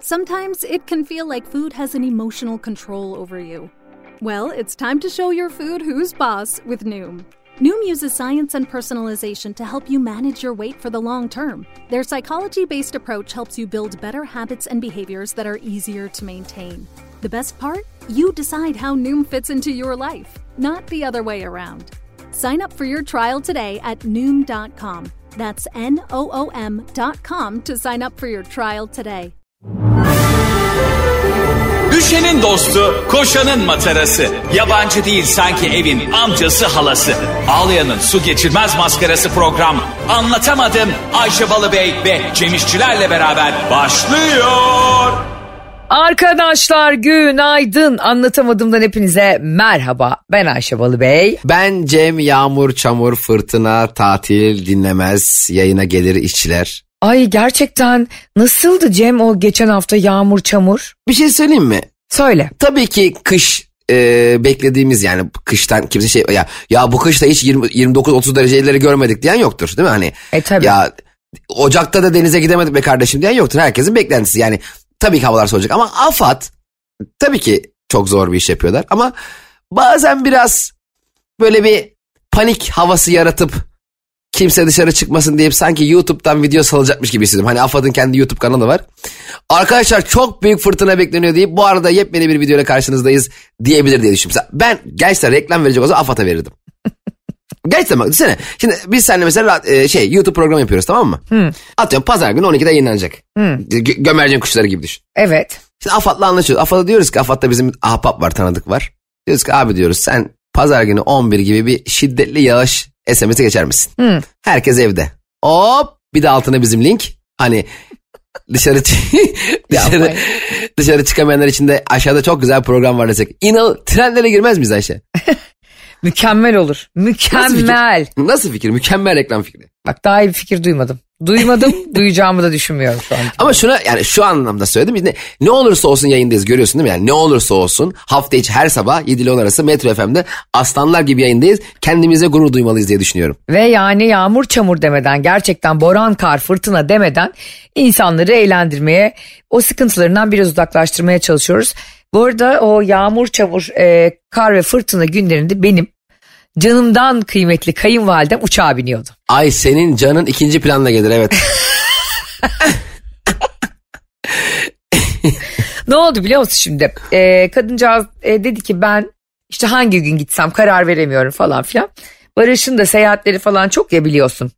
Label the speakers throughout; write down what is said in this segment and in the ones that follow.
Speaker 1: Sometimes it can feel like food has an emotional control over you. Well, it's time to show your food who's boss with Noom. Noom uses science and personalization to help you manage your weight for the long term. Their psychology based approach helps you build better habits and behaviors that are easier to maintain. The best part? You decide how Noom fits into your life, not the other way around. Sign up for your trial today at Noom.com. That's N O O M.com to sign up for your trial today.
Speaker 2: Düşenin dostu, koşanın matarası. Yabancı değil sanki evin amcası halası. Ağlayanın su geçirmez maskarası program. Anlatamadım Ayşe Balıbey ve Cemişçilerle beraber başlıyor.
Speaker 3: Arkadaşlar günaydın. Anlatamadığımdan hepinize merhaba. Ben Ayşe Balıbey.
Speaker 4: Ben Cem Yağmur, Çamur, Fırtına, Tatil, Dinlemez, Yayına Gelir işçiler.
Speaker 3: Ay gerçekten nasıldı Cem o geçen hafta yağmur çamur?
Speaker 4: Bir şey söyleyeyim mi?
Speaker 3: Söyle.
Speaker 4: Tabii ki kış e, beklediğimiz yani kıştan kimse şey ya ya bu kışta hiç 20 29 30 dereceleri görmedik diyen yoktur değil mi hani?
Speaker 3: E tabii.
Speaker 4: Ya Ocak'ta da denize gidemedik be kardeşim diyen yoktur. Herkesin beklentisi yani tabii ki havalar soğuyacak ama AFAD tabii ki çok zor bir iş yapıyorlar ama bazen biraz böyle bir panik havası yaratıp kimse dışarı çıkmasın deyip sanki YouTube'dan video salacakmış gibi hissediyorum. Hani AFAD'ın kendi YouTube kanalı var. Arkadaşlar çok büyük fırtına bekleniyor deyip bu arada yepyeni bir videoyla karşınızdayız diyebilir diye düşünüyorum. Ben gerçekten reklam verecek olsam AFAD'a verirdim. Gerçekten bak düşünsene. Şimdi biz seninle mesela e, şey YouTube programı yapıyoruz tamam mı? Atıyorum pazar günü 12'de yayınlanacak. Gö- gömercen kuşları gibi düşün.
Speaker 3: Evet.
Speaker 4: Şimdi AFAD'la anlaşıyoruz. AFAD'a diyoruz ki AFAD'da bizim ahbap var tanıdık var. Diyoruz ki abi diyoruz sen pazar günü 11 gibi bir şiddetli yağış SMS'e geçer misin? Herkes evde. Hop bir de altına bizim link. Hani dışarı dışarı, dışarı çıkamayanlar için de aşağıda çok güzel program var desek. İnanın trendlere girmez miyiz Ayşe?
Speaker 3: Mükemmel olur.
Speaker 4: Nasıl
Speaker 3: Mükemmel.
Speaker 4: fikir? Nasıl fikir? Mükemmel reklam fikri.
Speaker 3: Bak daha iyi bir fikir duymadım. Duymadım, duyacağımı da düşünmüyorum şu an.
Speaker 4: Ama şuna yani şu anlamda söyledim. Ne, ne olursa olsun yayındayız görüyorsun değil mi? Yani ne olursa olsun hafta içi her sabah 7 ile 10 arası Metro FM'de aslanlar gibi yayındayız. Kendimize gurur duymalıyız diye düşünüyorum.
Speaker 3: Ve yani yağmur çamur demeden gerçekten boran kar fırtına demeden insanları eğlendirmeye o sıkıntılarından biraz uzaklaştırmaya çalışıyoruz. Bu arada o yağmur çamur e, kar ve fırtına günlerinde benim canımdan kıymetli kayınvalidem uçağa biniyordu.
Speaker 4: Ay senin canın ikinci planla gelir evet.
Speaker 3: Ne oldu biliyor musun şimdi? E, kadıncağız e, dedi ki ben işte hangi gün gitsem karar veremiyorum falan filan. Barış'ın da seyahatleri falan çok ya biliyorsun.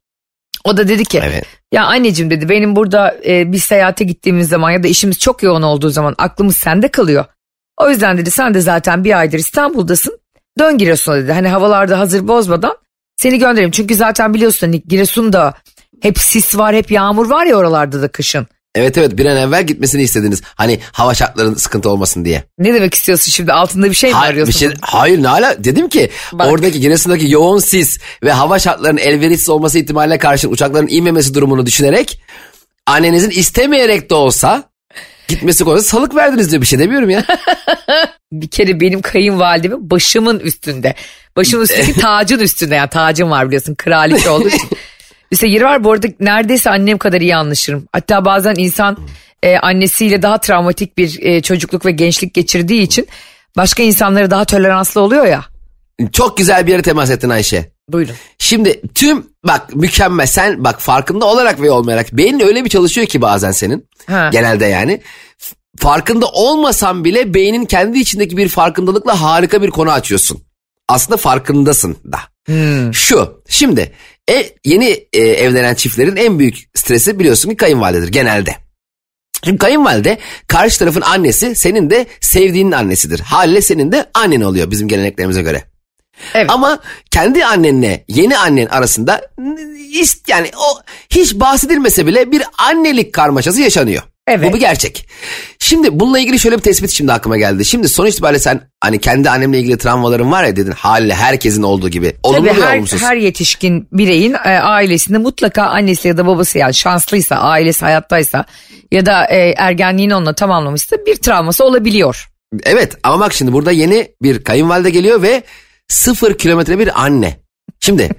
Speaker 3: O da dedi ki
Speaker 4: Evet.
Speaker 3: ya anneciğim dedi benim burada e, bir seyahate gittiğimiz zaman ya da işimiz çok yoğun olduğu zaman aklımız sende kalıyor. O yüzden dedi sen de zaten bir aydır İstanbul'dasın. Dön Giresun'a dedi. Hani havalarda hazır bozmadan seni göndereyim. Çünkü zaten biliyorsun hani Giresun'da hep sis var hep yağmur var ya oralarda da kışın.
Speaker 4: Evet evet bir an evvel gitmesini istediniz. Hani hava şartlarının sıkıntı olmasın diye.
Speaker 3: Ne demek istiyorsun şimdi altında bir şey mi
Speaker 4: Hayır, bir
Speaker 3: arıyorsun?
Speaker 4: şey, hayır ne ala dedim ki
Speaker 3: Bak.
Speaker 4: oradaki Giresun'daki yoğun sis ve hava şartlarının elverişsiz olması ihtimaline karşı uçakların inmemesi durumunu düşünerek annenizin istemeyerek de olsa gitmesi konusunda salık verdiniz diyor bir şey demiyorum ya.
Speaker 3: bir kere benim kayınvalidemin başımın üstünde. Başımın üstündeki tacın üstünde yani tacım var biliyorsun kraliçe olduğu için. Üste yeri var bu arada neredeyse annem kadar iyi anlaşırım. Hatta bazen insan e, annesiyle daha travmatik bir e, çocukluk ve gençlik geçirdiği için başka insanlara daha toleranslı oluyor ya.
Speaker 4: Çok güzel bir yere temas ettin Ayşe.
Speaker 3: Buyurun.
Speaker 4: Şimdi tüm bak mükemmel sen bak farkında olarak ve olmayarak beynin öyle bir çalışıyor ki bazen senin
Speaker 3: Ha.
Speaker 4: genelde yani farkında olmasan bile beynin kendi içindeki bir farkındalıkla harika bir konu açıyorsun. Aslında farkındasın da. Şu şimdi e, yeni e, evlenen çiftlerin en büyük stresi biliyorsun ki kayınvalidedir genelde. Şimdi kayınvalide karşı tarafın annesi senin de sevdiğinin annesidir. Haliyle senin de annen oluyor bizim geleneklerimize göre.
Speaker 3: Evet.
Speaker 4: Ama kendi annenle yeni annen arasında ist yani o hiç bahsedilmese bile bir annelik karmaşası yaşanıyor.
Speaker 3: Evet.
Speaker 4: Bu bir gerçek. Şimdi bununla ilgili şöyle bir tespit şimdi aklıma geldi. Şimdi sonuç itibariyle sen hani kendi annemle ilgili travmaların var ya dedin haliyle herkesin olduğu gibi. Olumlu
Speaker 3: Tabii her,
Speaker 4: olumsuz.
Speaker 3: her yetişkin bireyin e, ailesinde mutlaka annesi ya da babası yani şanslıysa ailesi hayattaysa ya da e, ergenliğini onunla tamamlamışsa bir travması olabiliyor.
Speaker 4: Evet ama bak şimdi burada yeni bir kayınvalide geliyor ve sıfır kilometre bir anne. Şimdi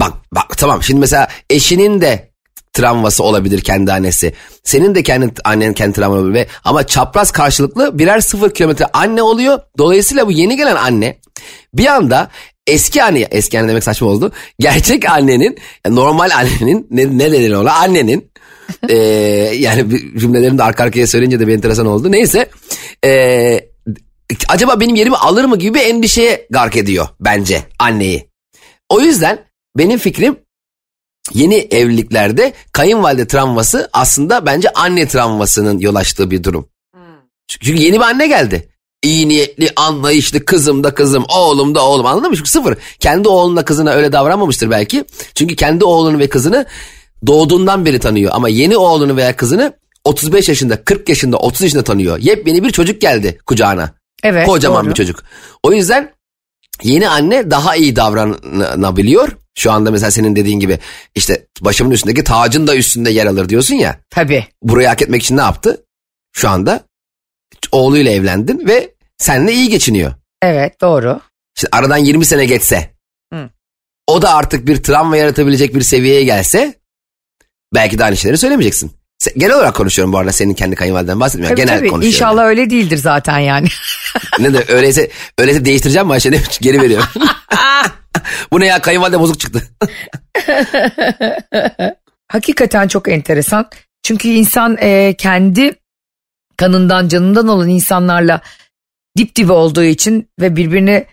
Speaker 4: bak bak tamam şimdi mesela eşinin de travması olabilir kendi annesi. Senin de kendi annen kendi travman olabilir. Ama çapraz karşılıklı birer sıfır kilometre anne oluyor. Dolayısıyla bu yeni gelen anne bir anda eski anne, eski anne demek saçma oldu. Gerçek annenin, normal annenin, ne, ne denir ona? Annenin, e, yani cümlelerini de arka arkaya söyleyince de bir enteresan oldu. Neyse, e, acaba benim yerimi alır mı gibi bir endişeye gark ediyor bence anneyi. O yüzden benim fikrim yeni evliliklerde kayınvalide travması aslında bence anne travmasının yol açtığı bir durum. Çünkü yeni bir anne geldi. İyi niyetli, anlayışlı kızım da kızım, oğlum da oğlum anladın mı? Çünkü sıfır. Kendi oğluna kızına öyle davranmamıştır belki. Çünkü kendi oğlunu ve kızını doğduğundan beri tanıyor. Ama yeni oğlunu veya kızını 35 yaşında, 40 yaşında, 30 yaşında tanıyor. Yepyeni bir çocuk geldi kucağına.
Speaker 3: Evet
Speaker 4: Kocaman
Speaker 3: doğru.
Speaker 4: bir çocuk. O yüzden yeni anne daha iyi davranabiliyor. Şu anda mesela senin dediğin gibi işte başımın üstündeki tacın da üstünde yer alır diyorsun ya.
Speaker 3: Tabii.
Speaker 4: Burayı hak etmek için ne yaptı? Şu anda oğluyla evlendin ve seninle iyi geçiniyor.
Speaker 3: Evet doğru.
Speaker 4: İşte aradan 20 sene geçse
Speaker 3: Hı.
Speaker 4: o da artık bir travma yaratabilecek bir seviyeye gelse belki de aynı şeyleri söylemeyeceksin. Se- Genel olarak konuşuyorum bu arada senin kendi kayınvaliden bahsetmiyorum.
Speaker 3: Tabii
Speaker 4: Genel
Speaker 3: tabii.
Speaker 4: konuşuyorum.
Speaker 3: İnşallah öyle değildir zaten yani.
Speaker 4: Ne de öyleyse, öyleyse değiştireceğim mi Ayşe? Demiş, Geri veriyor. bu ne ya kayınvalide bozuk çıktı.
Speaker 3: Hakikaten çok enteresan. Çünkü insan e, kendi kanından canından olan insanlarla dip dibe olduğu için ve birbirine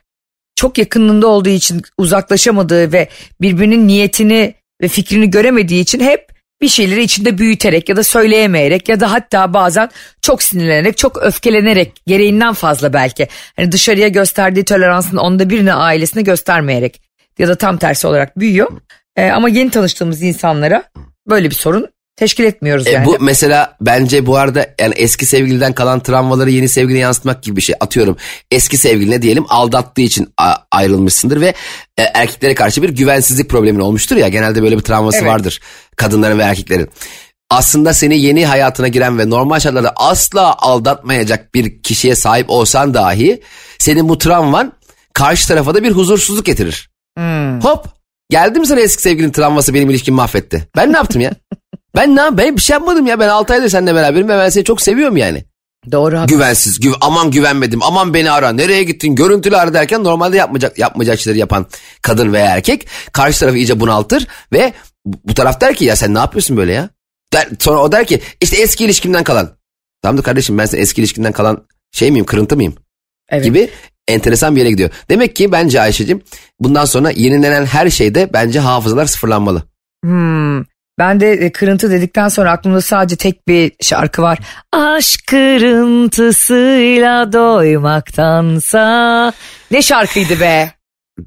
Speaker 3: çok yakınlığında olduğu için uzaklaşamadığı ve birbirinin niyetini ve fikrini göremediği için hep bir şeyleri içinde büyüterek ya da söyleyemeyerek ya da hatta bazen çok sinirlenerek, çok öfkelenerek gereğinden fazla belki. Hani dışarıya gösterdiği toleransın onda birine ailesine göstermeyerek ya da tam tersi olarak büyüyor. Ee, ama yeni tanıştığımız insanlara böyle bir sorun teşkil etmiyoruz
Speaker 4: E,
Speaker 3: yani.
Speaker 4: bu mesela bence bu arada yani eski sevgiliden kalan travmaları yeni sevgiline yansıtmak gibi bir şey. Atıyorum eski sevgiline diyelim aldattığı için ayrılmışsındır ve e, erkeklere karşı bir güvensizlik problemin olmuştur ya. Genelde böyle bir travması
Speaker 3: Evet.
Speaker 4: vardır kadınların ve erkeklerin. Aslında seni yeni hayatına giren ve normal şartlarda asla aldatmayacak bir kişiye sahip olsan dahi senin bu travman karşı tarafa da bir huzursuzluk getirir.
Speaker 3: Hmm.
Speaker 4: Hop geldi mi sana eski sevgilinin travması benim ilişkimi mahvetti. Ben ne yaptım ya? Ben ne yap- ben bir şey yapmadım ya. Ben 6 aydır seninle beraberim ve ben seni çok seviyorum yani.
Speaker 3: Doğru haklısın.
Speaker 4: Güvensiz, güv aman güvenmedim, aman beni ara, nereye gittin, görüntülü ara derken normalde yapmayacak, yapmayacak şeyleri yapan kadın veya erkek karşı tarafı iyice bunaltır ve bu bu taraf der ki ya sen ne yapıyorsun böyle ya? Der, sonra o der ki işte eski ilişkimden kalan. Tamam da kardeşim ben senin eski ilişkinden kalan şey miyim, kırıntı mıyım?
Speaker 3: Evet.
Speaker 4: gibi enteresan bir yere gidiyor. Demek ki bence Ayşe'cim bundan sonra yenilenen her şeyde bence hafızalar sıfırlanmalı.
Speaker 3: Hmm. Ben de e, kırıntı dedikten sonra aklımda sadece tek bir şarkı var. Aşk kırıntısıyla doymaktansa. Ne şarkıydı be?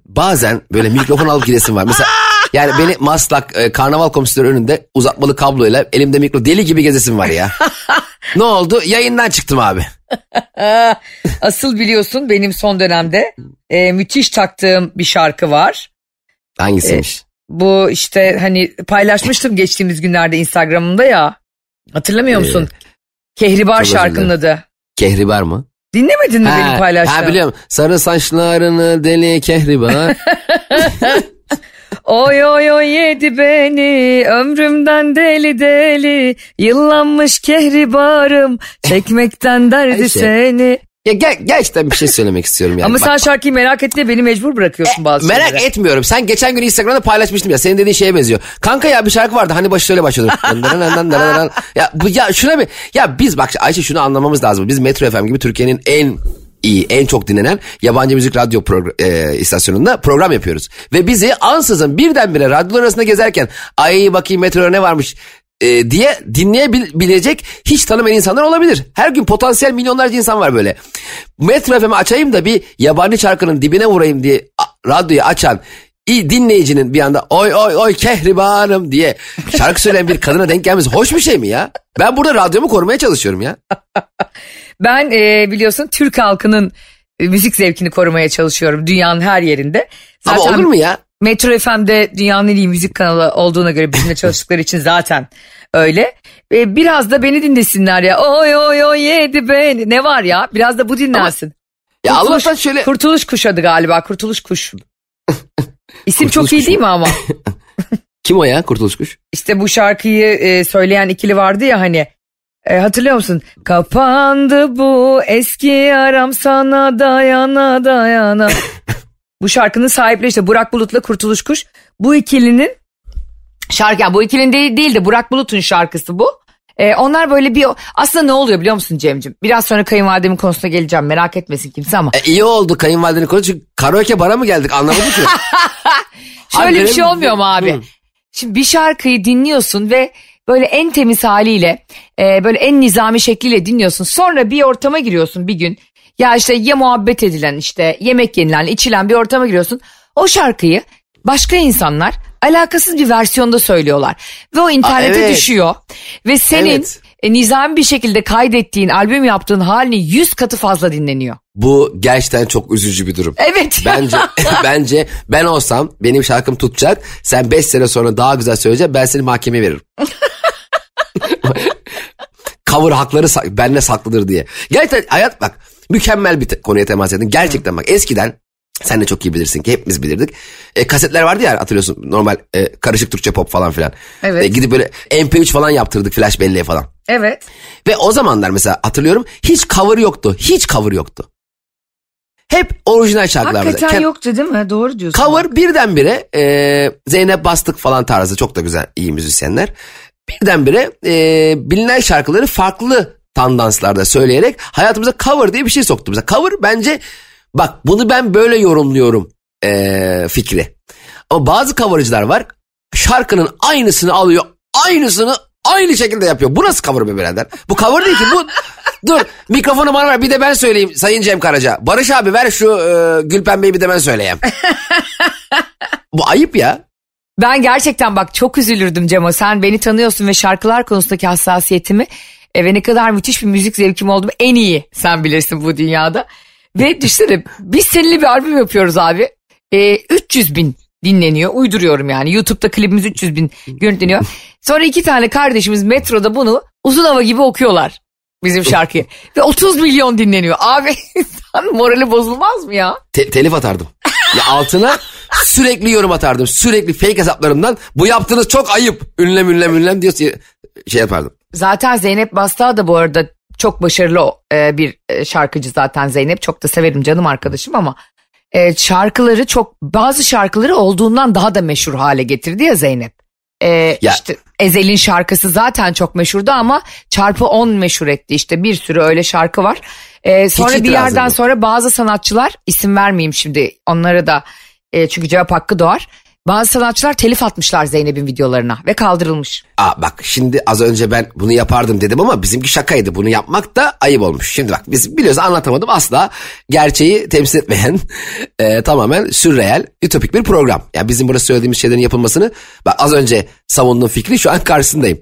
Speaker 4: Bazen böyle mikrofon alıp gidesim var. Mesela yani beni Maslak e, karnaval komisyonu önünde uzatmalı kabloyla elimde mikro deli gibi gezesim var ya. ne oldu? Yayından çıktım abi.
Speaker 3: Asıl biliyorsun benim son dönemde e, müthiş taktığım bir şarkı var.
Speaker 4: Hangisiymiş?
Speaker 3: Bu işte hani paylaşmıştım geçtiğimiz günlerde Instagram'ımda ya. Hatırlamıyor musun? Kehribar
Speaker 4: çok özür
Speaker 3: şarkının adı.
Speaker 4: Kehribar mı?
Speaker 3: Dinlemedin mi benim
Speaker 4: Ha,
Speaker 3: paylaştığım?
Speaker 4: ha biliyorum. Sarı saçlarını deli kehribar.
Speaker 3: Oy oy oy yedi beni ömrümden deli deli yıllanmış kehribarım çekmekten derdi
Speaker 4: Ayşe,
Speaker 3: seni.
Speaker 4: Ya gel, gerçekten bir şey söylemek istiyorum yani.
Speaker 3: Ama
Speaker 4: Bak,
Speaker 3: sen şarkıyı merak et diye beni mecbur bırakıyorsun bazı
Speaker 4: Merak
Speaker 3: şeylere.
Speaker 4: etmiyorum. Sen geçen gün Instagram'da paylaşmıştın ya. Senin dediğin şeye benziyor. Kanka ya bir şarkı vardı. Hani başı şöyle başlıyordu. ya bu ya şuna bir ya biz bak Ayşe şunu anlamamız lazım. Biz Metro FM gibi Türkiye'nin en iyi, en çok dinlenen yabancı müzik radyo progr- e, istasyonunda program yapıyoruz. Ve bizi ansızın birdenbire radyolar arasında gezerken ay bakayım Metro'da ne varmış e, diye dinleyebilecek hiç tanımayan insanlar olabilir. Her gün potansiyel milyonlarca insan var böyle. Metro FM'i açayım da bir yabancı şarkının dibine vurayım diye radyoyu açan iyi dinleyicinin bir anda oy oy oy kehribarım diye şarkı söyleyen bir kadına denk gelmesi hoş bir şey mi ya? Ben burada radyomu korumaya çalışıyorum ya.
Speaker 3: Ben e, biliyorsun Türk halkının e, müzik zevkini korumaya çalışıyorum dünyanın her yerinde.
Speaker 4: Ama olur mu ya?
Speaker 3: Metro FM'de dünyanın en iyi müzik kanalı olduğuna göre bizimle çalıştıkları için zaten öyle. E, biraz da beni dinlesinler ya. Oy oy oy yedi beni. Ne var ya? Biraz da bu dinlensin.
Speaker 4: Ya
Speaker 3: Kurtuluş-
Speaker 4: Allah'tan şöyle
Speaker 3: Kurtuluş kuş adı galiba. Kurtuluş kuş. İsim
Speaker 4: Kurtuluş
Speaker 3: çok iyi
Speaker 4: kuş
Speaker 3: değil mi ama?
Speaker 4: Kim o ya Kurtuluş Kuş?
Speaker 3: İşte bu şarkıyı e, söyleyen ikili vardı ya hani. E, hatırlıyor musun? Kapandı bu eski aram sana dayana dayana. bu şarkının sahipleri işte Burak Bulut'la Kurtuluş Kuş. Bu ikilinin şarkı yani bu ikilinin değil, değil de Burak Bulut'un şarkısı bu. E, onlar böyle bir aslında ne oluyor biliyor musun Cem'cim? Biraz sonra kayınvalidemin konusuna geleceğim merak etmesin kimse ama.
Speaker 4: E, iyi oldu kayınvalidenin konu çünkü karaoke bara mı geldik anlamadım ki.
Speaker 3: Şöyle bir
Speaker 4: benim-
Speaker 3: şey olmuyor mu abi?
Speaker 4: Hı.
Speaker 3: Şimdi bir şarkıyı dinliyorsun ve böyle en temiz haliyle e, böyle en nizami şekliyle dinliyorsun. Sonra bir ortama giriyorsun bir gün. Ya işte ya muhabbet edilen işte yemek yenilen içilen bir ortama giriyorsun. O şarkıyı başka insanlar alakasız bir versiyonda söylüyorlar. Ve o internete
Speaker 4: evet.
Speaker 3: düşüyor. Ve senin
Speaker 4: Evet.
Speaker 3: e, nizami bir şekilde kaydettiğin albüm yaptığın halini yüz katı fazla dinleniyor.
Speaker 4: Bu gerçekten çok üzücü bir durum.
Speaker 3: Evet.
Speaker 4: Bence bence ben olsam benim şarkım tutacak. Sen 5 sene sonra daha güzel söyleyeceksin. Ben seni mahkemeye veririm. Cover hakları bende saklıdır diye. Gerçekten hayat bak mükemmel bir te- konuya temas edin. Gerçekten bak eskiden sen de çok iyi bilirsin ki hepimiz bilirdik. E, kasetler vardı ya hatırlıyorsun normal e, karışık Türkçe pop falan filan.
Speaker 3: Evet.
Speaker 4: E, gidip böyle MP3 falan yaptırdık flash belleğe falan.
Speaker 3: Evet.
Speaker 4: Ve o zamanlar mesela hatırlıyorum hiç cover yoktu. Hiç cover yoktu. Hep orijinal şarkılar.
Speaker 3: Hakikaten
Speaker 4: Kend-
Speaker 3: yoktu değil mi? Doğru diyorsun.
Speaker 4: Cover birdenbire e, Zeynep Bastık falan tarzı çok da güzel iyi müzisyenler. Birdenbire e, bilinen şarkıları farklı tandanslarda söyleyerek hayatımıza cover diye bir şey soktu. Mesela cover bence bak bunu ben böyle yorumluyorum e, fikri. Ama bazı covercılar var şarkının aynısını alıyor aynısını aynı şekilde yapıyor. Bu nasıl cover be birader? Bu cover değil ki bu... Dur mikrofonu bana ver bir de ben söyleyeyim Sayın Cem Karaca. Barış abi ver şu e, Gülpembe'yi bir de ben söyleyeyim. Bu ayıp ya.
Speaker 3: Ben gerçekten bak çok üzülürdüm Cemo. Sen beni tanıyorsun ve şarkılar konusundaki hassasiyetimi e, ve ne kadar müthiş bir müzik zevkim olduğumu en iyi sen bilirsin bu dünyada. Ve düşünsene biz seninle bir albüm yapıyoruz abi. E, 300 bin dinleniyor. Uyduruyorum yani. YouTube'da klibimiz 300 bin görüntüleniyor. Sonra iki tane kardeşimiz metroda bunu uzun hava gibi okuyorlar. Bizim şarkıyı. Ve 30 milyon dinleniyor. Abi insan morali bozulmaz mı ya?
Speaker 4: Te- telif atardım. Ya altına sürekli yorum atardım. Sürekli fake hesaplarımdan bu yaptığınız çok ayıp. Ünlem ünlem ünlem diye şey yapardım.
Speaker 3: Zaten Zeynep Bastığa da bu arada çok başarılı e, bir e, şarkıcı zaten Zeynep. Çok da severim canım arkadaşım ama e, şarkıları çok bazı şarkıları olduğundan daha da meşhur hale getirdi ya Zeynep. E,
Speaker 4: Ya-
Speaker 3: işte Ezel'in şarkısı zaten çok meşhurdu ama çarpı 10 meşhur etti işte bir sürü öyle şarkı var. E, sonra
Speaker 4: Hiç
Speaker 3: bir yerden
Speaker 4: yok.
Speaker 3: sonra bazı sanatçılar isim vermeyeyim şimdi onlara da e, çünkü cevap hakkı doğar. Bazı sanatçılar telif atmışlar Zeynep'in videolarına ve kaldırılmış.
Speaker 4: Aa bak şimdi az önce ben bunu yapardım dedim ama bizimki şakaydı. Bunu yapmak da ayıp olmuş. Şimdi bak biz biliyoruz anlatamadım asla gerçeği temsil etmeyen e, tamamen sürreel, ütopik bir program. Yani bizim burada söylediğimiz şeylerin yapılmasını bak az önce savunduğum fikri şu an karşısındayım.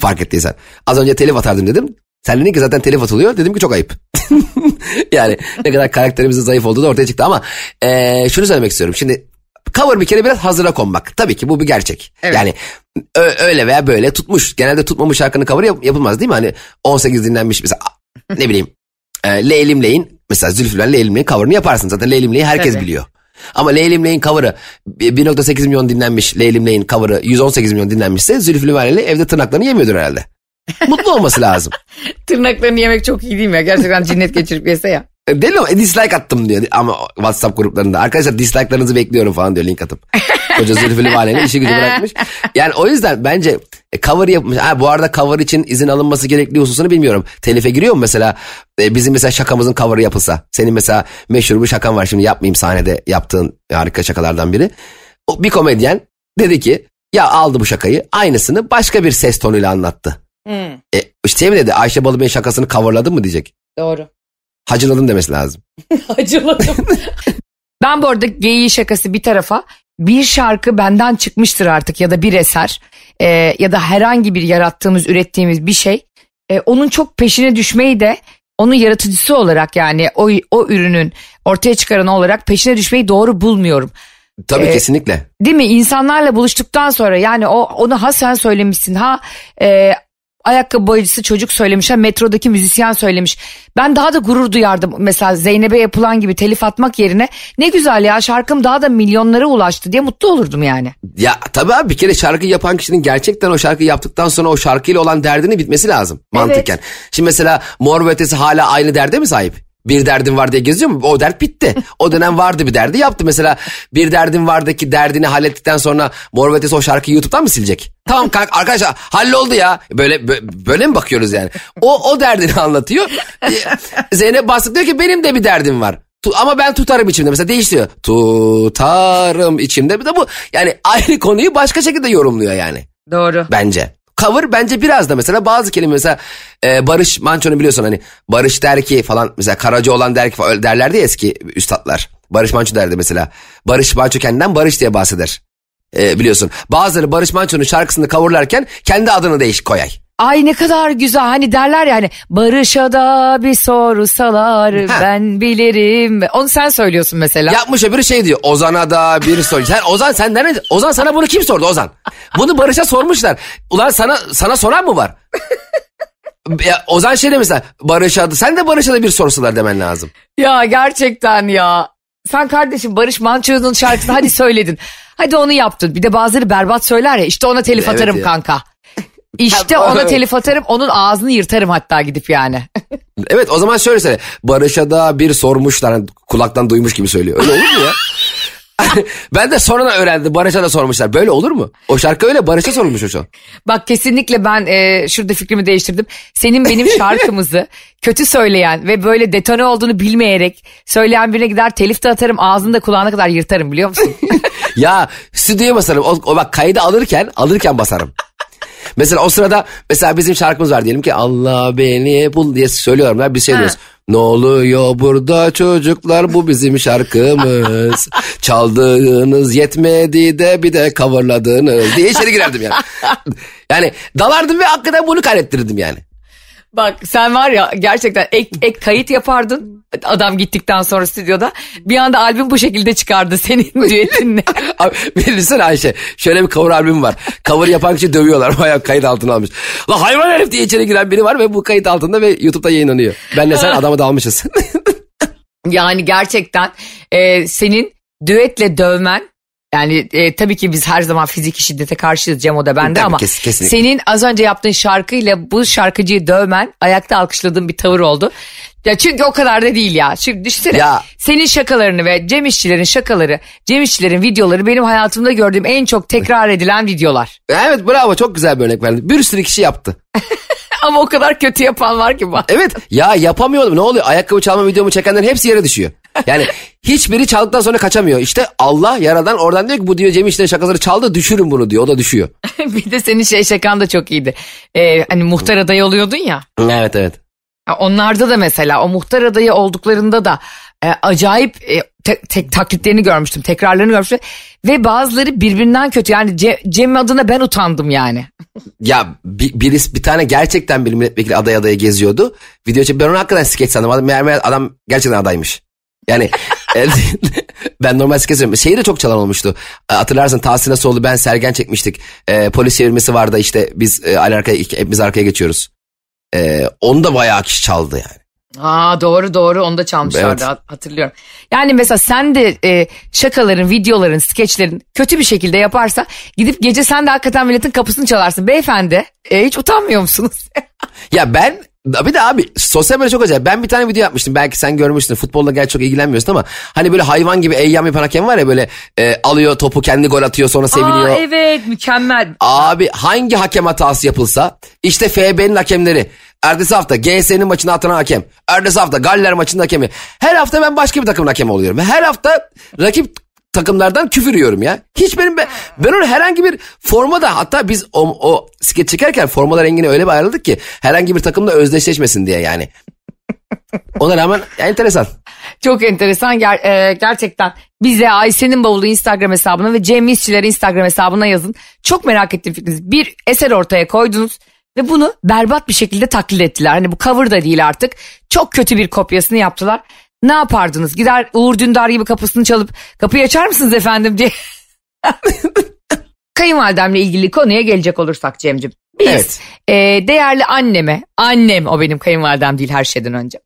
Speaker 4: Fark ettiysen. Az önce telif atardım dedim. Sen dedin ki zaten telif atılıyor. Dedim ki çok ayıp. yani ne kadar karakterimizin zayıf olduğu da ortaya çıktı ama e, şunu söylemek istiyorum. Şimdi cover bir kere biraz hazıra konmak. Tabii ki bu bir gerçek.
Speaker 3: Evet.
Speaker 4: Yani öyle veya böyle tutmuş. Genelde tutmamış şarkının cover'ı yap- yapılmaz değil mi? Hani 18 dinlenmiş mesela ne bileyim e, Leylim Ley'in mesela Zülfü Leylim Ley'in cover'ını yaparsın. Zaten Leylim Ley'i herkes
Speaker 3: Tabii.
Speaker 4: biliyor. Ama Leylim Ley'in cover'ı 1.8 milyon dinlenmiş Leylim Ley'in cover'ı 118 milyon dinlenmişse Zülfü Livaneli evde tırnaklarını yemiyordur herhalde. Mutlu olması lazım.
Speaker 3: Tırnaklarını yemek çok iyi değil mi ya? Gerçekten cinnet geçirip yese ya.
Speaker 4: E, Deli ama e, dislike attım diyor ama WhatsApp gruplarında. Arkadaşlar dislike'larınızı bekliyorum falan diyor link atıp. Koca Zülfü Livaneli işi gücü bırakmış. Yani o yüzden bence e, cover yapmış. Ha, bu arada cover için izin alınması gerektiği hususunu bilmiyorum. Telife giriyor mu mesela? E, bizim mesela şakamızın cover'ı yapılsa. Senin mesela meşhur bir şakan var şimdi yapmayayım sahnede yaptığın harika şakalardan biri. O, bir komedyen dedi ki ya aldı bu şakayı aynısını başka bir ses tonuyla anlattı. E, işte mi dedi Ayşe Balıbey'in şakasını coverladın mı diyecek.
Speaker 3: Doğru.
Speaker 4: Hacıladın demesi lazım.
Speaker 3: Acıladım. ben bu arada geyiği şakası bir tarafa bir şarkı benden çıkmıştır artık ya da bir eser e, ya da herhangi bir yarattığımız ürettiğimiz bir şey e, onun çok peşine düşmeyi de onun yaratıcısı olarak yani o, o ürünün ortaya çıkaranı olarak peşine düşmeyi doğru bulmuyorum.
Speaker 4: Tabii
Speaker 3: E,
Speaker 4: kesinlikle.
Speaker 3: Değil mi? İnsanlarla buluştuktan sonra yani o onu ha sen söylemişsin ha e, ayakkabı boyacısı çocuk söylemiş. Ha, metrodaki müzisyen söylemiş. Ben daha da gurur duyardım. Mesela Zeynep'e yapılan gibi telif atmak yerine ne güzel ya şarkım daha da milyonlara ulaştı diye mutlu olurdum yani.
Speaker 4: Ya tabii abi bir kere şarkı yapan kişinin gerçekten o şarkıyı yaptıktan sonra o şarkıyla olan derdini bitmesi lazım mantıken. Şimdi mesela Mor ve Ötesi hala aynı derde mi sahip? Bir derdim var diye geziyor mu? O dert bitti. O dönem vardı bir derdi yaptı. Mesela bir derdim vardaki derdini hallettikten sonra Mor ve o şarkıyı YouTube'dan mı silecek? Tamam kanka arkadaşlar halloldu ya. Böyle bö- böyle mi bakıyoruz yani? O o derdini anlatıyor. Ee, Zeynep Bastık diyor ki benim de bir derdim var. Ama ben tutarım içimde mesela değiştiriyor. Tutarım içimde. Bir de bu yani aynı konuyu başka şekilde yorumluyor yani
Speaker 3: Doğru.
Speaker 4: bence. Cover bence biraz da mesela bazı kelime mesela e, Barış Manço'nu biliyorsun hani Barış der ki falan mesela Karaca olan der ki falan derlerdi ya eski üstadlar. Barış Manço derdi mesela. Barış Manço kendinden Barış diye bahseder. E, biliyorsun. Bazıları Barış Manço'nun şarkısını coverlarken kendi adını değiş koyay.
Speaker 3: Ay ne kadar güzel hani derler yani Barış'a da bir sorsalar
Speaker 4: Ha.
Speaker 3: ben bilirim. Onu sen söylüyorsun mesela.
Speaker 4: Yapmış öbürü şey diyor. Ozan'a da bir soru. Sen Ozan sen nerede? Ozan sana bunu kim sordu Ozan? Bunu Barış'a sormuşlar. Ulan sana sana soran mı var? ya, Ozan şey demişler. Barış'a da sen de Barış'a da bir sorsalar demen lazım.
Speaker 3: Ya gerçekten ya. Sen kardeşim Barış Manço'nun şarkısını hadi söyledin. Hadi onu yaptın. Bir de bazıları berbat söyler ya işte ona telif
Speaker 4: Evet
Speaker 3: atarım
Speaker 4: ya.
Speaker 3: kanka. İşte ona telif atarım onun ağzını yırtarım hatta gidip yani.
Speaker 4: Evet o zaman şöyle söyle. Barış'a da bir sormuşlar. Hani kulaktan duymuş gibi söylüyor. Öyle olur mu ya? ben de sonradan öğrendim. Barış'a da sormuşlar. Böyle olur mu? O şarkı öyle Barış'a sorulmuş o an.
Speaker 3: Bak kesinlikle ben e, şurada fikrimi değiştirdim. Senin benim şarkımızı kötü söyleyen ve böyle detone olduğunu bilmeyerek söyleyen birine gider telif de atarım ağzını da kulağına kadar yırtarım biliyor musun?
Speaker 4: Ya stüdyoya basarım. O, o bak kaydı alırken alırken basarım. Mesela o sırada mesela bizim şarkımız var diyelim ki Allah beni bul diye söylüyorum. Ya biz şey
Speaker 3: Ha.
Speaker 4: diyoruz. Ne oluyor burada çocuklar bu bizim şarkımız. Çaldığınız yetmedi de bir de coverladınız diye içeri girerdim yani. Yani dalardım ve hakikaten bunu kaydettirdim yani.
Speaker 3: Bak sen var ya gerçekten ek, ek kayıt yapardın adam gittikten sonra stüdyoda. Bir anda albüm bu şekilde çıkardı senin düetinle.
Speaker 4: Abi bilirsin Ayşe şöyle bir cover albüm var. Cover yapan kişi dövüyorlar. Bayağı kayıt altına almış. La hayvan herif diye içeri giren biri var ve bu kayıt altında ve YouTube'da yayınlanıyor. Ben de sen adamı dalmışız.
Speaker 3: yani gerçekten e, senin düetle dövmen yani e, tabii ki biz her zaman fiziki şiddete karşıyız Cem o da bende ama
Speaker 4: kes- kesinlikle.
Speaker 3: senin az önce yaptığın şarkıyla bu şarkıcıyı dövmen ayakta alkışladığın bir tavır oldu. Ya çünkü o kadar da değil ya. Çünkü düşünsene
Speaker 4: Ya.
Speaker 3: senin şakalarını ve Cem İşçilerin şakaları, Cem İşçilerin videoları benim hayatımda gördüğüm en çok tekrar edilen videolar.
Speaker 4: evet bravo çok güzel bir örnek verdin. Bir sürü kişi yaptı.
Speaker 3: Ama o kadar kötü yapan var ki bak.
Speaker 4: Evet ya yapamıyordum ne oluyor ayakkabı çalma videomu çekenlerin hepsi yere düşüyor. Yani hiçbiri çaldıktan sonra kaçamıyor. İşte Allah yaradan oradan diyor ki bu diyor Cem İşler'in şakaları çaldı düşürün bunu diyor o da düşüyor.
Speaker 3: bir de senin şey şakan da çok iyiydi. Ee, hani muhtar adayı oluyordun ya.
Speaker 4: Evet evet.
Speaker 3: Onlarda da mesela o muhtar adayı olduklarında da e, acayip e, te- te- taklitlerini görmüştüm, tekrarlarını görmüştüm. Ve bazıları birbirinden kötü. Yani Ce- Cem adına ben utandım yani.
Speaker 4: Ya bir, birisi bir tane gerçekten bir milletvekili aday adaya geziyordu. Video çek ben onu hakikaten skeç sandım. Adam, meğer, meğer adam gerçekten adaymış. Yani e, ben normal skeç sanıyorum. Şeyi de çok çalan olmuştu. E, Hatırlarsın Tahsin Asoğlu ben Sergen çekmiştik. E, polis çevirmesi vardı işte biz e, arkaya, hepimiz arkaya geçiyoruz. E, onu da bayağı kişi çaldı yani.
Speaker 3: Aa doğru doğru onu da çalmışlardı
Speaker 4: Evet.
Speaker 3: hat- hatırlıyorum. Yani mesela sen de e, şakaların, videoların, skeçlerin kötü bir şekilde yaparsa gidip gece sen de hakikaten milletin kapısını çalarsın. Beyefendi e, hiç utanmıyor musunuz?
Speaker 4: Ya ben bir de abi sosyal medya çok acayip. Ben bir tane video yapmıştım. Belki sen görmüşsün. Futbolla gerçi çok ilgilenmiyorsun ama hani böyle hayvan gibi eyyam yapan hakem var ya böyle e, alıyor topu kendi gol atıyor sonra seviniyor.
Speaker 3: Aa evet mükemmel.
Speaker 4: Abi hangi hakem hatası yapılsa işte FB'nin hakemleri. Ertesi hafta GS'nin maçına atılan hakem. Ertesi hafta Galler maçının hakemi. Her hafta ben başka bir takımın hakemi oluyorum. Her hafta rakip takımlardan küfür yiyorum ya. Hiç benim ben, ben onu herhangi bir formada hatta biz o, o skeç çekerken formalar rengini öyle bir ayarladık ki herhangi bir takımla özdeşleşmesin diye yani. Ona rağmen enteresan.
Speaker 3: Çok enteresan ger- e, gerçekten. Bize Ayşe'nin bavulu Instagram hesabına ve Cem İşçiler Instagram hesabına yazın. Çok merak ettim fikrinizi. Bir eser ortaya koydunuz ve bunu berbat bir şekilde taklit ettiler. Hani bu cover da değil artık. Çok kötü bir kopyasını yaptılar. Ne yapardınız? Gider Uğur Dündar gibi kapısını çalıp kapıyı açar mısınız efendim diye. Kayınvalidemle ilgili konuya gelecek olursak Cem'cim. Biz
Speaker 4: Evet.
Speaker 3: e, değerli anneme, annem o benim kayınvalidem değil her şeyden önce.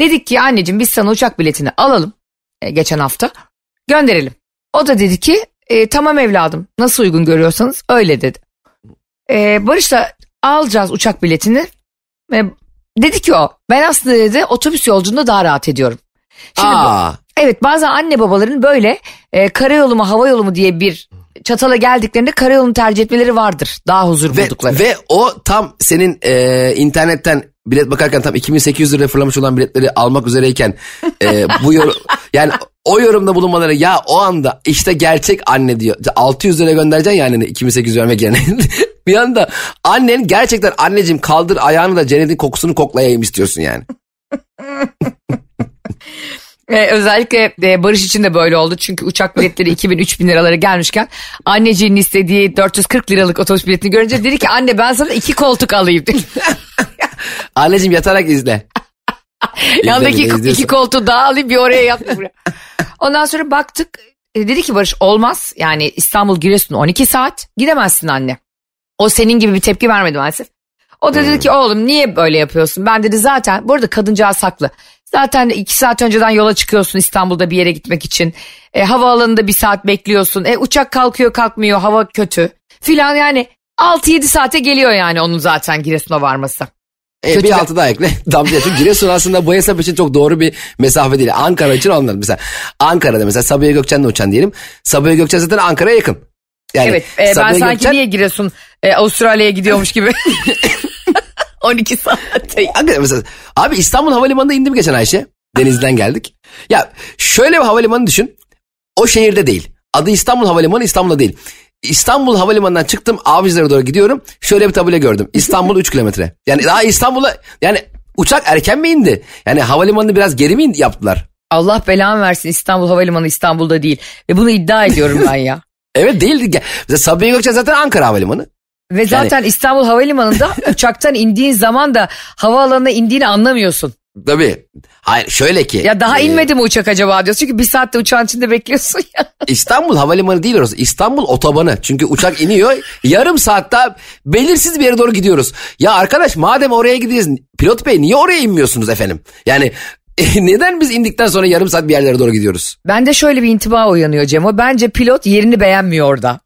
Speaker 3: Dedik ki anneciğim biz sana uçak biletini alalım e, geçen hafta gönderelim. O da dedi ki e, tamam evladım nasıl uygun görüyorsanız öyle dedi. E, Barış da alacağız uçak biletini. E, dedi ki o ben aslında dedi otobüs yolculuğunda daha rahat ediyorum. Şimdi
Speaker 4: Aa,
Speaker 3: Evet bazen anne babaların böyle e, karayolu mu hava yolu mu diye bir çatala geldiklerinde karayolunu tercih etmeleri vardır. Daha huzur
Speaker 4: ve,
Speaker 3: buldukları.
Speaker 4: ve o tam senin e, internetten bilet bakarken tam 2800 lira fırlamış olan biletleri almak üzereyken e, bu yorum yani o yorumda bulunmaları ya o anda işte gerçek anne diyor. 600 lira göndereceksin ya annene 2800 vermek yerine. bir anda annen gerçekten anneciğim kaldır ayağını da cennetin kokusunu koklayayım istiyorsun yani.
Speaker 3: E, özellikle e, Barış için de böyle oldu. Çünkü uçak biletleri 2000-3000 liralara gelmişken anneciğinin istediği 440 liralık otobüs biletini görünce dedi ki anne ben sana iki koltuk alayım. dedi.
Speaker 4: Anneciğim yatarak izle.
Speaker 3: Yanındaki
Speaker 4: İzle,
Speaker 3: iki, iki koltuğu daha alayım bir oraya yat bir buraya. Ondan sonra baktık e, dedi ki Barış olmaz yani İstanbul Giresun 12 saat gidemezsin anne. O senin gibi bir tepki vermedi maalesef. O da dedi ki oğlum niye böyle yapıyorsun? Ben dedi zaten bu arada kadıncağız haklı. Zaten iki saat önceden yola çıkıyorsun İstanbul'da bir yere gitmek için. E, havaalanında bir saat bekliyorsun. E, uçak kalkıyor kalkmıyor hava kötü. Filan yani 6-7 saate geliyor yani onun zaten Giresun'a varması.
Speaker 4: E,
Speaker 3: Kötü.
Speaker 4: bir altı daha ekle. Damla çünkü Giresun aslında bu hesap için çok doğru bir mesafe değil. Ankara için onlar mesela. Ankara'da mesela Sabiha Gökçen'le uçan diyelim. Sabiha Gökçen zaten Ankara'ya yakın. Yani
Speaker 3: Evet e, ben
Speaker 4: Sabiha
Speaker 3: sanki
Speaker 4: Gökçen-
Speaker 3: niye Giresun e, Avustralya'ya gidiyormuş gibi. 12 saatte.
Speaker 4: Hakikaten mesela, abi İstanbul Havalimanı'nda indim geçen Ayşe. Denizden geldik. Ya şöyle bir havalimanı düşün. O şehirde değil. Adı İstanbul Havalimanı İstanbul'da değil. İstanbul Havalimanı'ndan çıktım Avcılar'a doğru gidiyorum. Şöyle bir tabela gördüm. İstanbul 3 kilometre. Yani daha İstanbul'a yani uçak erken mi indi? Yani havalimanını biraz geri mi yaptılar?
Speaker 3: Allah belamı versin İstanbul Havalimanı İstanbul'da değil. Ve bunu iddia ediyorum ben ya.
Speaker 4: Evet değildi. Mesela Sabiha Gökçen zaten Ankara Havalimanı.
Speaker 3: Ve zaten İstanbul Havalimanı'nda uçaktan indiğin zaman da havaalanına indiğini anlamıyorsun.
Speaker 4: Tabii. Hayır şöyle ki.
Speaker 3: Ya daha
Speaker 4: e,
Speaker 3: inmedi mi uçak acaba diyorsun. Çünkü bir saatte uçağın içinde bekliyorsun ya.
Speaker 4: İstanbul Havalimanı değil orası. İstanbul otobanı. Çünkü uçak iniyor. yarım saatte belirsiz bir yere doğru gidiyoruz. Ya arkadaş madem oraya gidiyoruz. Pilot bey niye oraya inmiyorsunuz efendim? Yani neden biz indikten sonra yarım saat bir yerlere doğru gidiyoruz?
Speaker 3: Bende şöyle bir intiba uyanıyor Cemo. Bence pilot yerini beğenmiyor orada.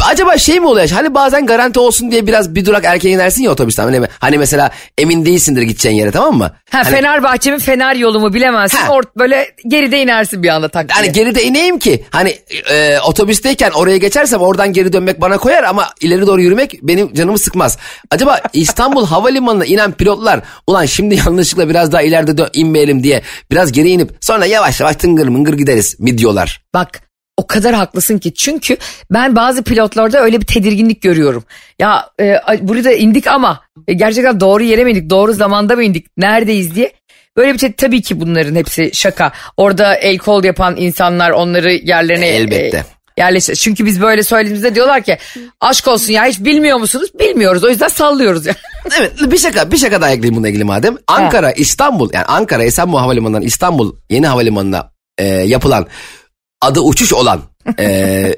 Speaker 4: Acaba şey mi oluyor? Hani bazen garanti olsun diye biraz bir durak erken inersin ya otobüsten. Hani, hani mesela emin değilsindir gideceğin yere tamam mı?
Speaker 3: Ha,
Speaker 4: Hani-
Speaker 3: Fenerbahçe mi Fener yolu mu bilemezsin.
Speaker 4: Ha.
Speaker 3: Ort böyle geride inersin bir anda tak diye.
Speaker 4: Hani geride ineyim ki hani e, otobüsteyken oraya geçersem oradan geri dönmek bana koyar ama ileri doğru yürümek benim canımı sıkmaz. Acaba İstanbul Havalimanı'na inen pilotlar ulan şimdi yanlışlıkla biraz daha ileride dö- inmeyelim diye biraz geri inip sonra yavaş yavaş tıngır mıngır gideriz mi diyorlar.
Speaker 3: Bak o kadar haklısın ki çünkü ben bazı pilotlarda öyle bir tedirginlik görüyorum. Ya e, burada indik ama e, gerçekten doğru yere mi indik doğru zamanda mı indik neredeyiz diye. Böyle bir şey tabii ki bunların hepsi şaka. Orada el kol yapan insanlar onları yerlerine
Speaker 4: Elbette.
Speaker 3: e, yerleştir. Çünkü biz böyle söylediğimizde diyorlar ki aşk olsun ya hiç bilmiyor musunuz? Bilmiyoruz o yüzden sallıyoruz ya.
Speaker 4: Evet bir şaka bir şaka daha ekleyeyim bununla ilgili madem. Ankara İstanbul yani Ankara Esenboğa Havalimanı'ndan İstanbul yeni havalimanına e, yapılan adı uçuş olan e,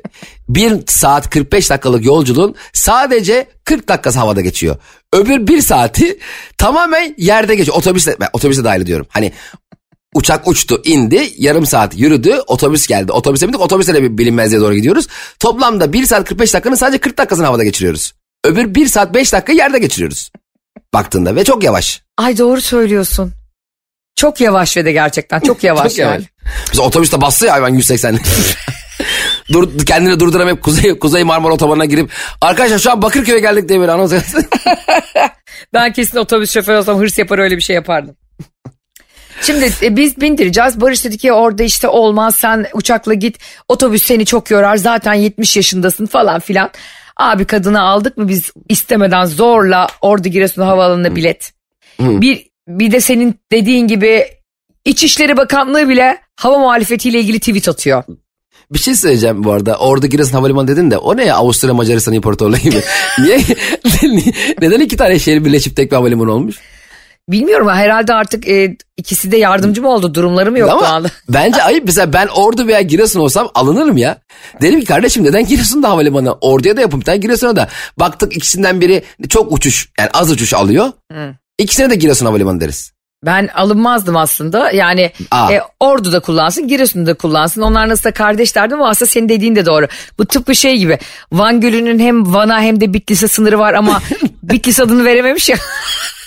Speaker 4: 1 saat 45 dakikalık yolculuğun sadece 40 dakikası havada geçiyor. Öbür bir saati tamamen yerde geçiyor. Otobüsle, otobüse dahil ediyorum. Hani uçak uçtu indi yarım saat yürüdü otobüs geldi. Otobüse bindik otobüsle de bir bilinmezliğe doğru gidiyoruz. Toplamda 1 saat 45 dakikanın sadece 40 dakikasını havada geçiriyoruz. Öbür 1 saat 5 dakika yerde geçiriyoruz. Baktığında ve çok yavaş.
Speaker 3: Ay doğru söylüyorsun. Çok yavaş ve de gerçekten çok yavaş.
Speaker 4: Çok yavaş.
Speaker 3: yani.
Speaker 4: Mesela otobüste bastı ya hayvan 180. Dur, kendini durduramayıp Kuzey, Kuzey Marmara Otobanı'na girip arkadaşlar şu an Bakırköy'e geldik diye böyle anons.
Speaker 3: Ben kesin otobüs şoförü olsam hırs yapar öyle bir şey yapardım. Şimdi e, biz bindireceğiz. Barış dedi ki orada işte olmaz sen uçakla git. Otobüs seni çok yorar zaten 70 yaşındasın falan filan. Abi kadını aldık mı biz istemeden zorla orada Giresun Havaalanı'na bilet. Bir, bir de senin dediğin gibi İçişleri Bakanlığı bile hava muhalefetiyle ilgili tweet atıyor.
Speaker 4: Bir şey söyleyeceğim bu arada. Orada Giresun Havalimanı dedin de o ne ya Avusturya Macaristan İmparatorluğu gibi. Niye? neden iki tane şehir birleşip tek bir havalimanı olmuş?
Speaker 3: Bilmiyorum herhalde artık e, ikisi de yardımcı mı oldu durumları mı yok
Speaker 4: Ama
Speaker 3: anda?
Speaker 4: bence ayıp mesela ben Ordu veya Giresun olsam alınırım ya. Derim ki kardeşim neden Giresun'da havalimanı? Orduya da yapın bir tane Giresun'a da. Baktık ikisinden biri çok uçuş yani az uçuş alıyor. İkisine de Giresun havalimanı deriz.
Speaker 3: Ben alınmazdım aslında. Yani
Speaker 4: Aa.
Speaker 3: e, Ordu'da kullansın, Giresun'da kullansın. Onlar nasıl da kardeş derdim ama aslında senin dediğin de doğru. Bu tıpkı şey gibi. Van Gölü'nün hem Van'a hem de Bitlis'e sınırı var ama Bitlis adını verememiş ya.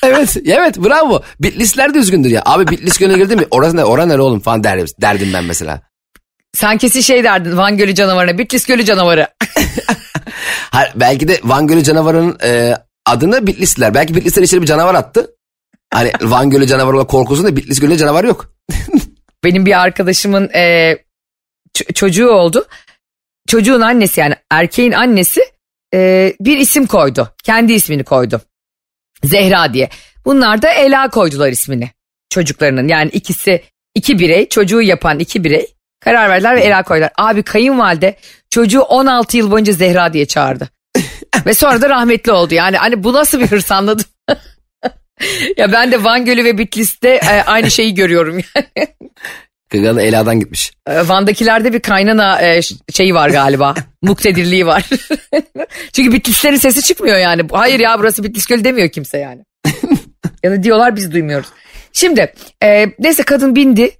Speaker 4: Evet evet bravo. Bitlisler de üzgündür ya. Abi Bitlis Gölü'ne girdin mi? Orası ne? Orası nere oğlum falan derdim, derdim ben mesela.
Speaker 3: Sen kesin şey derdin Van Gölü canavarına, Bitlis Gölü canavarı.
Speaker 4: Ha, belki de Van Gölü canavarının e, adını Bitlisliler. Belki Bitlisler içeri bir canavar attı. Hani Van Gölü canavarı olan korkusunda Bitlis Gölü canavar yok.
Speaker 3: Benim bir arkadaşımın e, çocuğu oldu. Çocuğun annesi yani erkeğin annesi e, bir isim koydu. Kendi ismini koydu. Zehra diye. Bunlar da Ela koydular ismini çocuklarının. Yani ikisi iki birey çocuğu yapan iki birey karar verdiler ve Ela koydular. Abi kayınvalide çocuğu 16 yıl boyunca Zehra diye çağırdı. Ve sonra da rahmetli oldu. Yani hani bu nasıl bir hırs anladın? ya ben de Van Gölü ve Bitlis'te e, aynı şeyi görüyorum yani.
Speaker 4: Gagalı Ela'dan gitmiş.
Speaker 3: E, Van'dakilerde bir kaynana e, şeyi var galiba. Muktedirliği var. Çünkü Bitlislerin sesi çıkmıyor yani. Hayır ya burası Bitlis Gölü demiyor kimse yani. ya da diyorlar biz duymuyoruz. Şimdi e, neyse kadın bindi.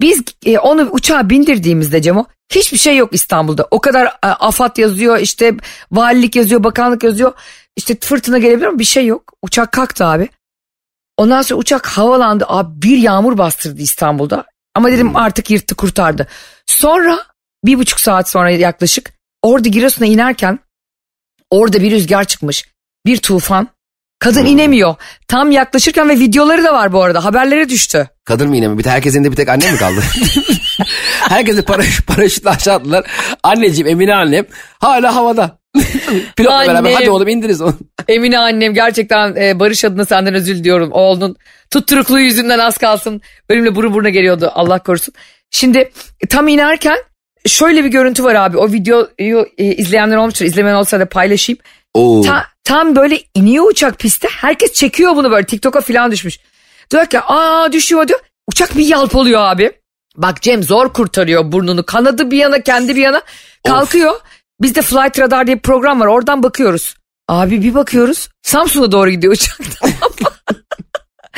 Speaker 3: Biz e, onu uçağa bindirdiğimizde Cemo hiçbir şey yok İstanbul'da. O kadar e, AFAD yazıyor işte valilik yazıyor bakanlık yazıyor. İşte fırtına gelebilir ama bir şey yok. Uçak kalktı abi. Ondan sonra uçak havalandı. Abi bir yağmur bastırdı İstanbul'da. Ama dedim artık yırttı kurtardı. Sonra bir buçuk saat sonra yaklaşık orada Giresun'a inerken orada bir rüzgar çıkmış. Bir tufan. Kadın inemiyor. Tam yaklaşırken ve videoları da var bu arada. Haberlere düştü.
Speaker 4: Kadın mı yine mi? Bir tek herkesin de bir tek anne mi kaldı? Herkesi paraş, paraşütle aşağı attılar. Anneciğim Emine annem hala havada. Pilotla beraber
Speaker 3: Annem.
Speaker 4: hadi oğlum indiriz onu.
Speaker 3: Emine annem gerçekten e, Barış adına senden özür diliyorum. Oğlunun tutturukluğu yüzünden az kalsın. Benimle burun buruna geliyordu Allah korusun. Şimdi e, tam inerken şöyle bir görüntü var abi. O videoyu e, izleyenler olmuştur. İzlemeyen olsa da paylaşayım.
Speaker 4: Oo.
Speaker 3: Ta- tam böyle iniyor uçak piste. Herkes çekiyor bunu böyle TikTok'a falan düşmüş. Diyor ki aa düşüyor diyor. Uçak bir yalpalıyor abi. Bak Cem zor kurtarıyor burnunu. Kanadı bir yana kendi bir yana kalkıyor. Bizde Flight Radar diye bir program var oradan bakıyoruz. Abi bir bakıyoruz Samsun'a doğru gidiyor uçak.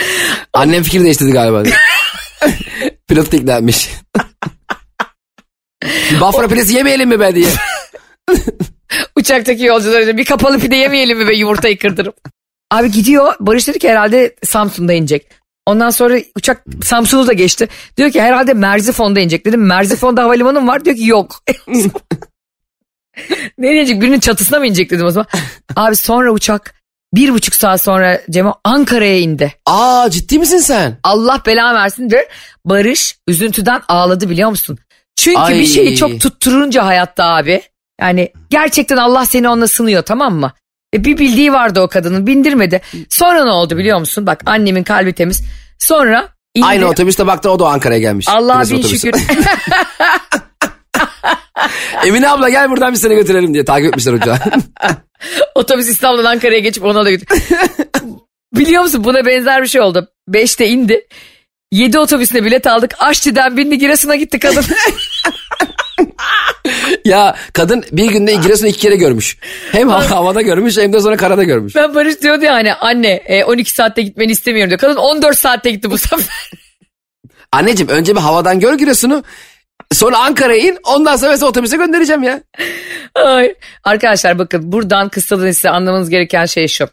Speaker 4: Annem fikir değiştirdi galiba. Pilot ikna. Bafra pidesi yemeyelim mi be diye.
Speaker 3: Uçaktaki yolcular diyor, bir kapalı pide yemeyelim mi be yumurtayı kırdırıp. Abi gidiyor Barış dedi ki herhalde Samsun'da inecek. Ondan sonra uçak Samsun'u da geçti. Diyor ki herhalde Merzifon'da inecek dedim. Merzifon'da havalimanı mı var? Diyor ki yok. Nereye inecek? Birinin çatısına mı inecek dedim o zaman. Abi sonra uçak bir buçuk saat sonra Cemo Ankara'ya indi.
Speaker 4: Aa ciddi misin sen?
Speaker 3: Allah bela versin de Barış üzüntüden ağladı biliyor musun? Çünkü
Speaker 4: Ay.
Speaker 3: bir şeyi çok tutturunca hayatta abi. Yani gerçekten Allah seni onunla sınıyor tamam mı? E bir bildiği vardı o kadının bindirmedi. Sonra ne oldu biliyor musun? Bak annemin kalbi temiz. Sonra indi.
Speaker 4: Aynı otobüste baktın o da Ankara'ya gelmiş.
Speaker 3: Allah'a
Speaker 4: Giresun
Speaker 3: bin
Speaker 4: otobüsü.
Speaker 3: şükür.
Speaker 4: Emine abla gel buradan bir seni götürelim diye takip etmişler uçağı.
Speaker 3: Otobüs İstanbul'dan Ankara'ya geçip ona da götür. Biliyor musun buna benzer bir şey oldu. Beşte indi. Yedi otobüsüne bilet aldık. Aşçı'dan bindi Giresun'a gitti kadın.
Speaker 4: ya kadın bir günde Giresun'u iki kere görmüş. Hem hava- havada görmüş hem de sonra karada görmüş.
Speaker 3: ben Barış diyordu ya hani anne e, 12 saatte gitmeni istemiyorum diyor. Kadın 14 saatte gitti bu sefer.
Speaker 4: Anneciğim önce bir havadan gör Giresun'u. Sonra Ankara'ya in ondan sonra mesela otobüse göndereceğim ya.
Speaker 3: Ay. Arkadaşlar bakın buradan kısadan size anlamanız gereken şey şu.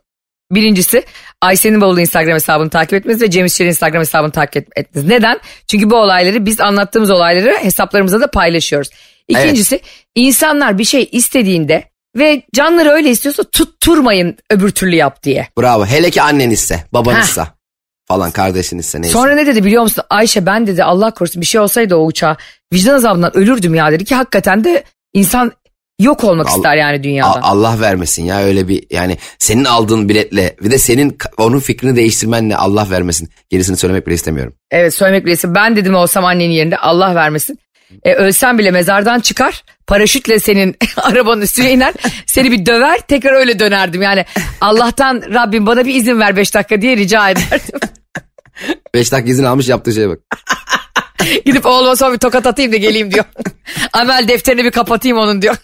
Speaker 3: Birincisi Ayşe'nin bavulu Instagram hesabını takip etmeniz ve Cem İşçi'nin Instagram hesabını takip et- etmeniz. Neden? Çünkü bu olayları biz anlattığımız olayları hesaplarımıza da paylaşıyoruz. İkincisi insanlar bir şey istediğinde ve canları öyle istiyorsa tutturmayın öbür türlü yap diye.
Speaker 4: Bravo. Hele ki annen ise, baban ise falan kardeşin ise neyse.
Speaker 3: Sonra ne dedi biliyor musun? Ayşe ben dedi Allah korusun bir şey olsaydı o uçağa vicdan azabından ölürdüm ya dedi ki hakikaten de insan yok olmak
Speaker 4: Al-
Speaker 3: ister yani dünyadan.
Speaker 4: Allah vermesin ya öyle bir yani senin aldığın biletle bir de senin onun fikrini değiştirmenle Allah vermesin. Gerisini söylemek bile istemiyorum.
Speaker 3: Evet söylemek bilirsin. Ben dedim olsam annenin yerinde Allah vermesin. E, ölsen bile mezardan çıkar. Paraşütle senin arabanın üstüne iner. Seni bir döver tekrar öyle dönerdim. Yani Allah'tan Rabbim bana bir izin ver 5 dakika diye rica ederdim.
Speaker 4: 5 dakika izin almış yaptığı şeye bak.
Speaker 3: Gidip oğluma sonra bir tokat atayım da geleyim diyor. Amel defterini bir kapatayım onun diyor.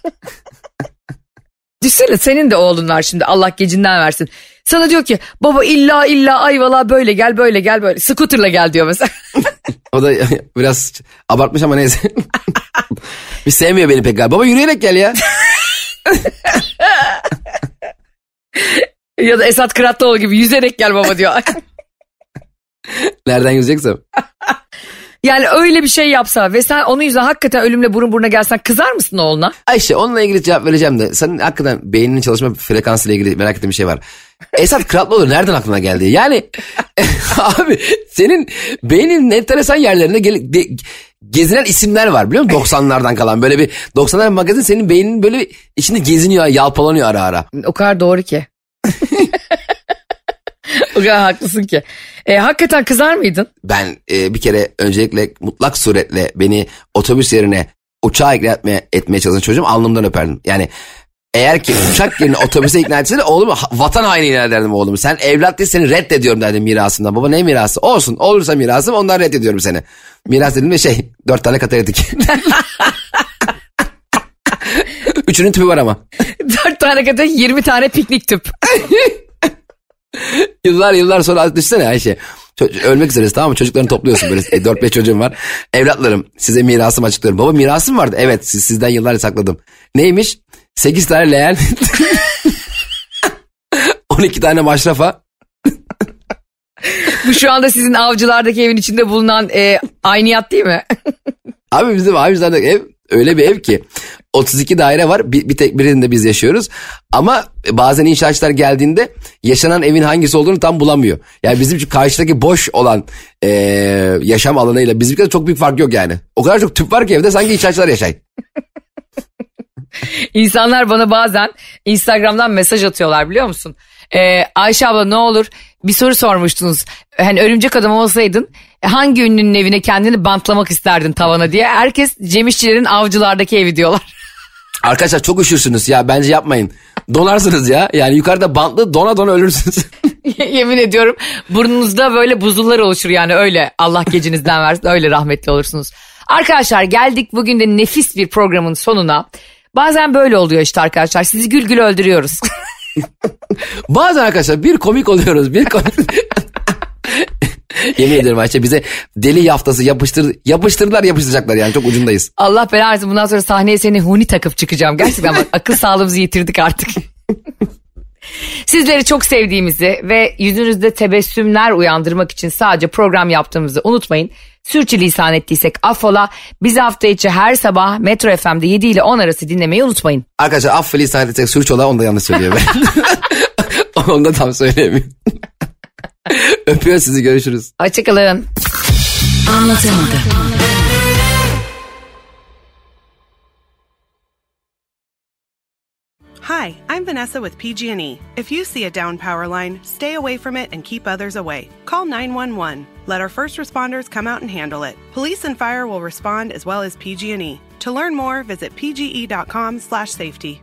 Speaker 3: Düşünsene senin de oğlun var şimdi Allah gecinden versin. Sana diyor ki baba illa illa ayvala böyle gel böyle gel böyle. Scooter'la gel diyor mesela.
Speaker 4: O da biraz abartmış ama neyse. bir sevmiyor beni pek galiba. Baba yürüyerek gel ya.
Speaker 3: ya da Esat Kıratlıoğlu gibi yüzerek gel baba diyor.
Speaker 4: Nereden yüzeceksem.
Speaker 3: Yani öyle bir şey yapsa ve sen onun yüzünden hakikaten ölümle burun buruna gelsen kızar mısın oğluna?
Speaker 4: Ayşe onunla ilgili cevap vereceğim de. Senin hakikaten beyninin çalışma frekansı ile ilgili merak ettiğim bir şey var. Esat Kıratlıoğlu nereden aklına geldi? Yani abi senin beynin enteresan yerlerinde gel- de- gezinen isimler var biliyor musun? 90'lardan kalan böyle bir 90'lar magazin senin beyninin böyle içinde geziniyor, yalpalanıyor ara ara.
Speaker 3: O kadar doğru ki. o kadar haklısın ki. E, hakikaten kızar mıydın?
Speaker 4: Ben e, bir kere öncelikle mutlak suretle beni otobüs yerine uçağa ikna etmeye, etmeye çalışan çocuğum alnımdan öperdim. Yani eğer ki uçak yerine otobüse ikna etseydi oğlumu vatan haini ilan ederdim oğlumu. Sen evlat değil seni reddediyorum derdim mirasından. Baba ne mirası? Olsun olursa mirasım ondan reddediyorum seni. Miras dedim de şey dört tane katalitik. Üçünün tüpü var ama.
Speaker 3: Dört tane kadar 20 tane piknik tüp.
Speaker 4: Yıllar yıllar sonra düşünsene Ayşe. Ço- ölmek üzeresin tamam mı? Çocuklarını topluyorsun böyle. E, 4-5 çocuğum var. Evlatlarım size mirasımı açıklıyorum. Baba mirasım vardı. Evet siz, sizden yıllarca sakladım. Neymiş? 8 tane leğen. 12 tane maşrafa.
Speaker 3: Bu şu anda sizin avcılardaki evin içinde bulunan e, ayniyat değil mi?
Speaker 4: Abi bizim abimizlerdeki ev öyle bir ev ki 32 daire var. Bir, bir tek birinde biz yaşıyoruz. Ama bazen inşaatçılar geldiğinde yaşanan evin hangisi olduğunu tam bulamıyor. Yani bizim karşıdaki boş olan e, yaşam alanıyla bizimkide çok büyük fark yok yani. O kadar çok tüp var ki evde sanki inşaatçılar yaşay.
Speaker 3: İnsanlar bana bazen Instagram'dan mesaj atıyorlar biliyor musun? Ee, Ayşe abla ne olur bir soru sormuştunuz. Hani örümcek adam olsaydın hangi ünlünün evine kendini bantlamak isterdin tavana diye. Herkes Cem İşçilerin avcılardaki evi diyorlar.
Speaker 4: Arkadaşlar çok üşürsünüz ya bence yapmayın. Donarsınız ya. Yani yukarıda bantlı dona dona ölürsünüz.
Speaker 3: Yemin ediyorum burnunuzda böyle buzullar oluşur yani öyle Allah gecinizden versin öyle rahmetli olursunuz. Arkadaşlar geldik bugün de nefis bir programın sonuna. Bazen böyle oluyor işte arkadaşlar sizi gül gül öldürüyoruz.
Speaker 4: Bazen arkadaşlar bir komik oluyoruz. Bir komik... Yemin ederim Ayşe bize deli yaftası yapıştır, yapıştırdılar yapıştıracaklar yani çok ucundayız.
Speaker 3: Allah belanı versin bundan sonra sahneye seni huni takıp çıkacağım. Gerçekten bak akıl sağlığımızı yitirdik artık. Sizleri çok sevdiğimizi ve yüzünüzde tebessümler uyandırmak için sadece program yaptığımızı unutmayın. Sürçülisan ettiysek affola. Bizi hafta içi her sabah Metro FM'de 7 ile 10 arası dinlemeyi unutmayın.
Speaker 4: Arkadaşlar affeli ısrar etsek sürç ola onu da yanlış söylüyor ben. onu da tam söyleyemiyorum. Öpüyor sizi görüşürüz.
Speaker 3: Hoşçakalın.
Speaker 5: Anlatamadım.
Speaker 6: Hi, I'm Vanessa with PG&E. If you see a down power line, stay away from it and keep others away. Call 911. Let our first responders come out and handle it. Police and fire will respond as well as PG&E. To learn more, visit pge.com/safety.